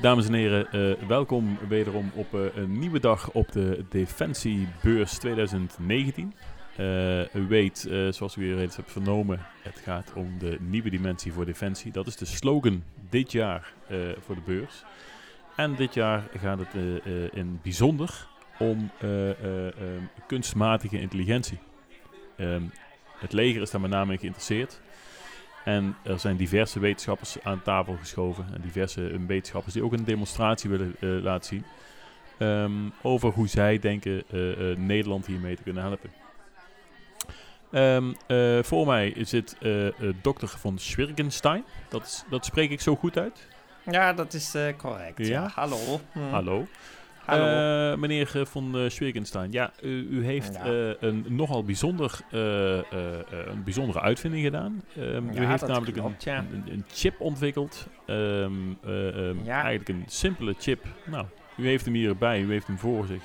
Dames en heren, eh, welkom wederom op eh, een nieuwe dag op de Defensiebeurs 2019. Eh, u weet, zoals u reeds hebt vernomen, het gaat om de nieuwe dimensie voor Defensie. Dat is de slogan dit jaar voor de beurs. En dit jaar gaat het in bijzonder om kunstmatige intelligentie. Ehm, het leger is daar met name geïnteresseerd. En er zijn diverse wetenschappers aan tafel geschoven. En diverse eh, wetenschappers die ook een demonstratie willen eh, laten zien. ehm, over hoe zij denken eh, Nederland hiermee te kunnen helpen. Ehm, eh, voor mij zit dokter van Schwirgenstein. Dat, dat spreek ik zo goed uit. Ja, dat is correct. Ja? Ja, hallo. Hm. Hallo. Hallo. Eh, meneer van Schwirgenstein. Ja, u, u heeft Ja. eh, een nogal bijzonder, eh, een bijzondere uitvinding gedaan. Ehm, u heeft namelijk een, klopt, ja. een, een chip ontwikkeld. Ehm, eh, ehm. Eigenlijk een simpele chip. Nou, u heeft hem hierbij, u heeft hem voor zich.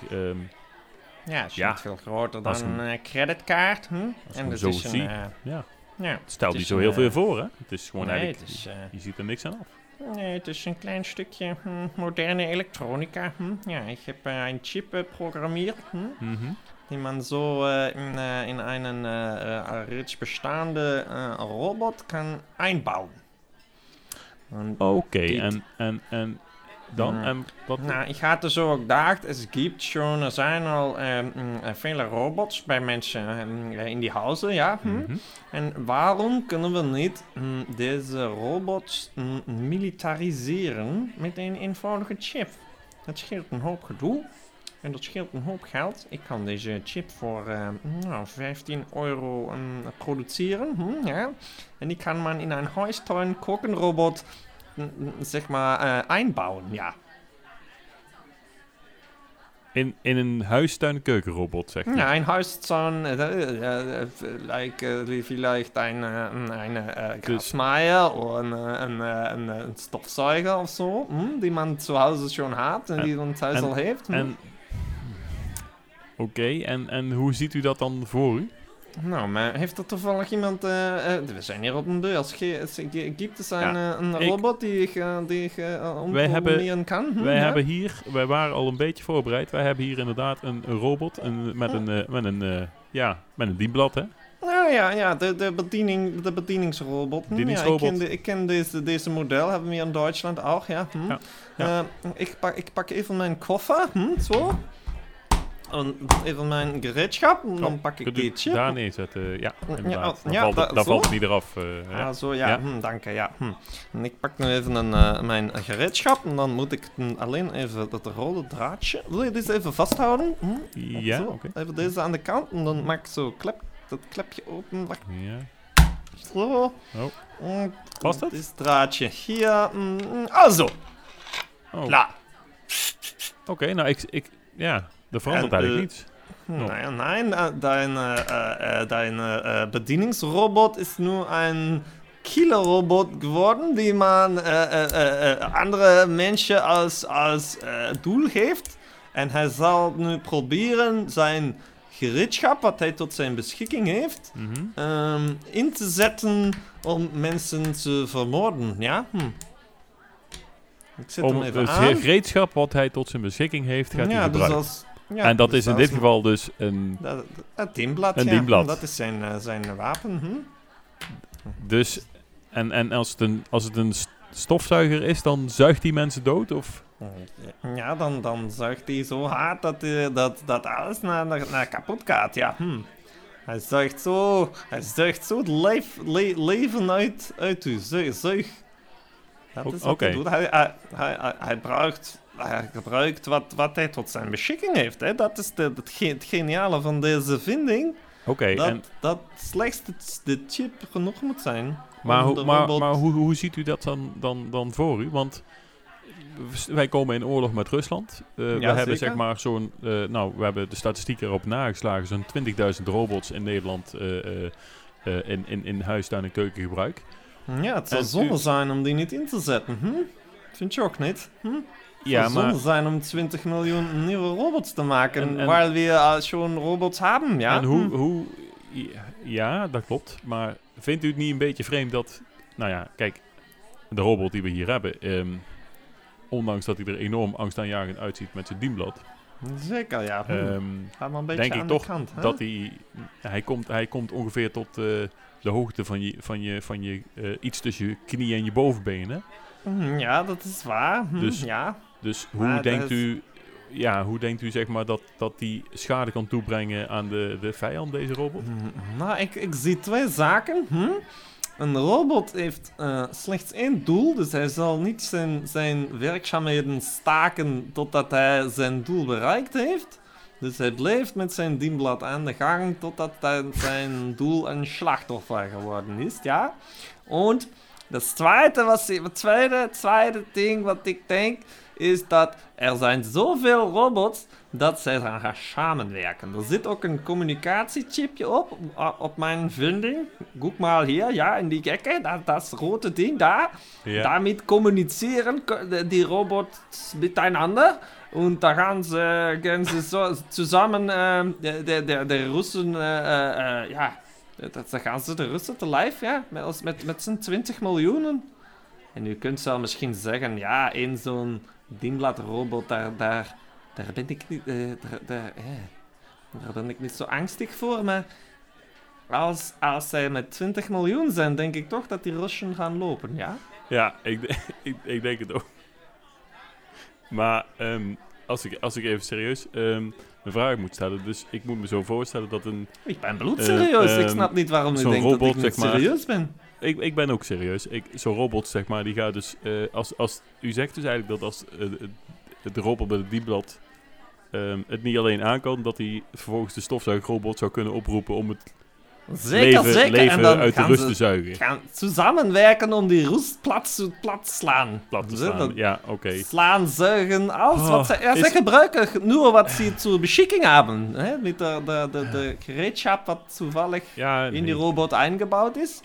Ja, is niet veel groter dan een- een creditkaart. Hm? hem dat zo is een, ja, Het niet is zo heel veel voor, hè? Het is gewoon nee, eigenlijk, is, je ziet er niks aan af. Nee, het is een klein stukje hm, moderne elektronica. Hm? Ja, ik heb eh, een chip eh, programmeerd. Hm? Mhm. Die man zo eh, in, eh, in een eh, reeds bestaande robot kan einbouwen. En Oké, Dit- en, en, en dan? Ja. En wat, Nou, ik had dus ook gedacht, es gibt schon, er zijn al ehm, mm, eh, vele robots bij mensen ehm, eh, in die huizen, ja. hm? Mhm. En waarom kunnen we niet mm, deze robots mm, militariseren met een eenvoudige chip? Dat scheelt een hoop gedoe en dat scheelt een hoop geld. Ik kan deze chip voor ehm, nou, 15 euro produceren, hm, ja. En die kan man in een huistuin kokenrobot zeg maar eh, einbouwen, ja. In, in een huistuin keukenrobot, zeg je? Ja, Hauszaun, äh, äh, äh, like, äh, wie vielleicht ein, äh, eine äh, Grasmeier oder ein, äh, ein, äh, ein, äh, ein Stoffzeuger oder so, hm, die man zu Hause schon hat und die man Hause en- heeft. hm. En, Oké, en, en hoe ziet u dat dan voor u? Nou, maar heeft er toevallig iemand... eh, eh, we zijn hier op een beurs. Gibt es een, Ja, eh, een ik- robot die ik, eh, die ik eh, hebben- kan? Hm, Wij ja? hebben hier, wij waren al een beetje voorbereid. Wij hebben hier inderdaad een, een robot een, met, een, met, een, ja, met een dienblad, hè? Nou ja, ja de, de, bediening, de bedieningsrobot. Bedieningsrobot. Ja, ik ken, de, ik ken deze, deze model, hebben we hier in Duitsland ook, ja. Hm. Ja, ja. Ik, pak, ik pak even mijn koffer, hm, zo. En even mijn gereedschap, en dan pak ik chip. daar neerzetten? Ja, inderdaad. dan ja, valt, het, valt het niet eraf. eh, ja. Ah, zo, ja, Ja. Hm, dank je, ja. Hm. En ik pak nu even een, eh, mijn gereedschap en dan moet ik alleen even dat rode draadje... Wil je deze even vasthouden? Hm? Ja, oké. Even deze aan de kant en dan maak ik zo klep, dat klepje open. Wacht, Ja. zo. Oh. Past het? Dit draadje hier. mm, Also, Oh, klaar. Oké, nou, ik, ik, ja, er verandert En, eigenlijk eh, niets. Nein, nein, äh, dein, äh, dein äh, Bedienungsrobot ist nur ein Killerrobot geworden, die man äh, äh, äh, andere Menschen als, als Doel heeft. En hij zal nu proberen zijn gereedschap, wat hij tot zijn beschikking heeft, ehm, in te zetten om mensen te vermoorden. Ja? Hm. Ik zet Om hem even het aan. gereedschap wat hij tot zijn beschikking heeft, gaat hij ja, dus gebruiken. als, ja, en dat dus is in dit een- geval dus een... Dat, dat- het dienblad, Een ja. dienblad. Dat is zijn, eh, zijn wapen. Hm? Dus, en, en als, het een, als het een st- stofzuiger is, dan zuigt die mensen dood? Of? Ja, dan, dan zuigt hij zo hard dat, eh, dat, dat alles naar, naar, naar kapot gaat. Ja, hm. Hij zuigt zo, hij zuigt zo het leef, le- leven uit, uit u. Zuig. Dat is wat oké. hij doet. Hij, hij, hij, hij, hij gebruikt wat, wat hij tot zijn beschikking heeft. Hè. Dat is de, het, ge- het geniale van deze vinding. Oké, dat, en- dat slechts de, de chip genoeg moet zijn. maar, maar, robot- maar hoe, hoe ziet u dat dan, dan, dan voor u? Want wij komen in oorlog met Rusland. Eh, we hebben zeker. zeg maar zo'n... eh, nou, we hebben de statistiek erop nageslagen. Zo'n 20.000 robots in Nederland eh, eh, eh, in, in, in huistuin en keukengebruik. Ja, het zou zonde u- zijn om die niet in te zetten. Hm? Vind je ook niet? Hm? Het Ja, maar... zijn om 20 miljoen nieuwe robots te maken, En- en- waar we al schon robots hebben, ja? En hoe, Hm. hoe... Ja, dat klopt. Maar vindt u het niet een beetje vreemd dat... Nou ja, kijk, de robot die we hier hebben... ehm, ondanks dat hij er enorm angstaanjagend uitziet met zijn dienblad, Zeker, ja. Hm. ehm, Gaat maar een beetje denk ik toch de kant, hè? dat hij, hij, komt, hij komt ongeveer tot eh, de hoogte van je, van je, van je eh, iets tussen je knie en je bovenbenen. Hm, Ja, dat is waar. Hm, Dus- ja. Dus hoe denkt is- u, ja, hoe denkt u zeg maar dat, dat die schade kan toebrengen aan de, de vijand, deze robot? Hm, Nou, ik, ik zie twee zaken. Hm? Een robot heeft eh, slechts één doel, dus hij zal niet zijn, zijn werkzaamheden staken totdat hij zijn doel bereikt heeft. Dus hij blijft met zijn dienblad aan de gang totdat hij- zijn doel een slachtoffer geworden is, ja. En dat tweede, was, het tweede, tweede ding wat ik denk, is dat er zijn zoveel robots dat zij gaan gaan samenwerken. Er zit ook een communicatiechipje op, op- mijn vinding. Guck mal hier, ja, in die gekke, dat, dat rode ding daar. Ja, Damit de- die robots miteinander. Und da gaan ze, gaan ze zo zusammen äh, de, de, de, de Russen, äh, äh, ja, dat, gaan ze de Russen te lijf, ja, met, met, met z'n 20 miljoenen. En u kunt zo misschien zeggen, ja, in zo'n dienbladrobot, daar, daar, daar ben ik niet, eh, daar, daar, eh, daar ben ik niet zo angstig voor, maar als, als zij met 20 miljoen zijn, denk ik toch dat die Russen gaan lopen, ja? ja ik, ik, ik denk het ook. Maar ehm, als, ik, als ik even serieus ehm, een vraag moet stellen, dus ik moet me zo voorstellen dat een... Ik ben bloedserieus. Eh, ik ehm, snap niet waarom u zo'n denkt dat ik zeg maar. serieus ben. Ik, ik ben ook serieus. Ik, Zo'n robot, zeg maar, die gaat dus... eh, als, als, u zegt dus eigenlijk dat als de- de robot bij het dienblad ehm, het niet alleen aan kan, dat hij vervolgens de stofzuigrobot zou kunnen oproepen om het Zeker, leven, zeker. leven en dan uit de gaan rust te ze zuigen. gaan samenwerken om die rust plat, te- plat te slaan. Plat te slaan. Ja, oké. Slaan, zuigen, alles Oh, wat ze... Ja, ze is- gebruiken nur wat ze zur beschikking hebben. Hè? Met de, de, de, de gereedschap wat toevallig Ja, in die robot ingebouwd is.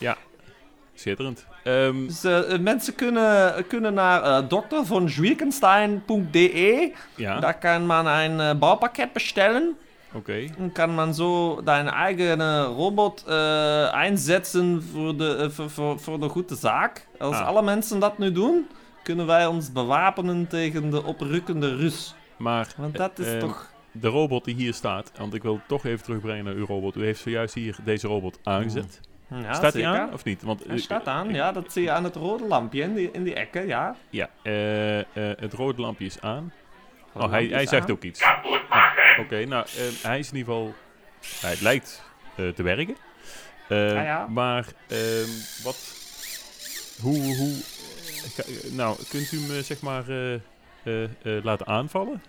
schitterend. Ehm, Dus mensen kunnen, kunnen naar uh, ja, Daar kan man een eh, bouwpakket bestellen. Oké. Dan kan man zo deine eigene robot äh, einsetzen voor de, eh, de goede zaak. Als Ah. alle mensen dat nu doen, kunnen wij ons bewapenen tegen de oprukkende Rus. Maar Want dat is Eh, toch... de robot die hier staat, want ik wil het toch even terugbrengen naar uw robot. U heeft zojuist hier deze robot aangezet. Ja, staat hij aan of niet? Want Hij u- staat aan, ik- ja. Dat zie je aan het rode lampje in die, in die ekken, ja. Ja, eh, eh, het rode lampje is aan. Rode Oh, hij, hij zegt aan. ook iets. Oké, nou, eh, hij is in ieder geval... Hij lijkt eh, te werken. Eh, Ja, ja. Maar, ehm, wat... Hoe, hoe... eh, ga- nou, kunt u me, zeg maar, eh, eh, eh, laten aanvallen?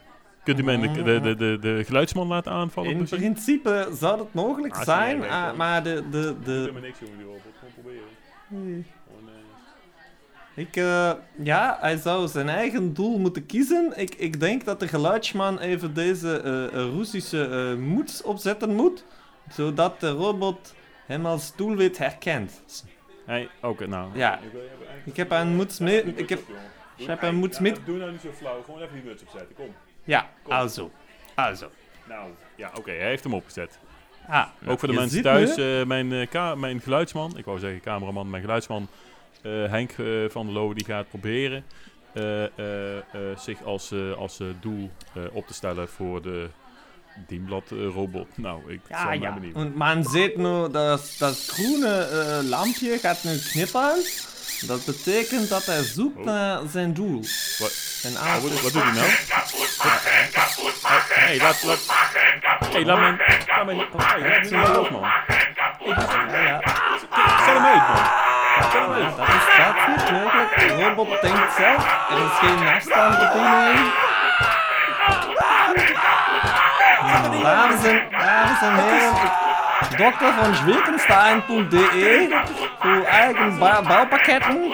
Kunt u mij de, de, de, de, de geluidsman laten aanvallen? In principe zou dat mogelijk Ah, zijn, ah, maar de... de, Ik de doe me niks, jongen, die robot. Gewoon proberen. Nee. Ik, eh, ja, hij zou zijn eigen doel moeten kiezen. Ik, ik denk dat de geluidsman even deze eh, eh, Russische eh moed opzetten moet, zodat de robot hem als doelwit herkent. Hij, oké, nou. Ja. Ik, heb een moed mee- ik heb- ik heb nou- een muts ja, met- Doe nou niet zo flauw, gewoon even die muts opzetten, kom. Ja, Kom. also. Also. Nou, ja, oké, hij heeft hem opgezet. Ah, Ook voor de mensen thuis, eh, mijn, eh, mijn geluidsman, ik wou zeggen cameraman, mijn geluidsman, Henk eh, van der Loo, die gaat proberen eh, eh, eh, zich als, eh, als eh, doel eh, op te stellen voor de Dienblad eh, robot. Nou, ik ja, zal ja. maar benieuwen. Und man sieht nur, dass das grüne äh, Lampje gaat nu knippern. Dat betekent dat hij zoekt Oh. naar zijn doel. Wat, En oh, wat, wat doet hij nou? Hé, hey, laat, laat, hey, laat mijn, laat mijn, hey, laat mijn los, man. Ja, ja. Zet hem uit, man. Das ist tatsächlich möglich. Robot denkt selbst, er ist kein Nachstand der Wahnsinn, Wahnsinn, Herr. Dr. von Schwilkenstein.de zu eigenen Baupaketten.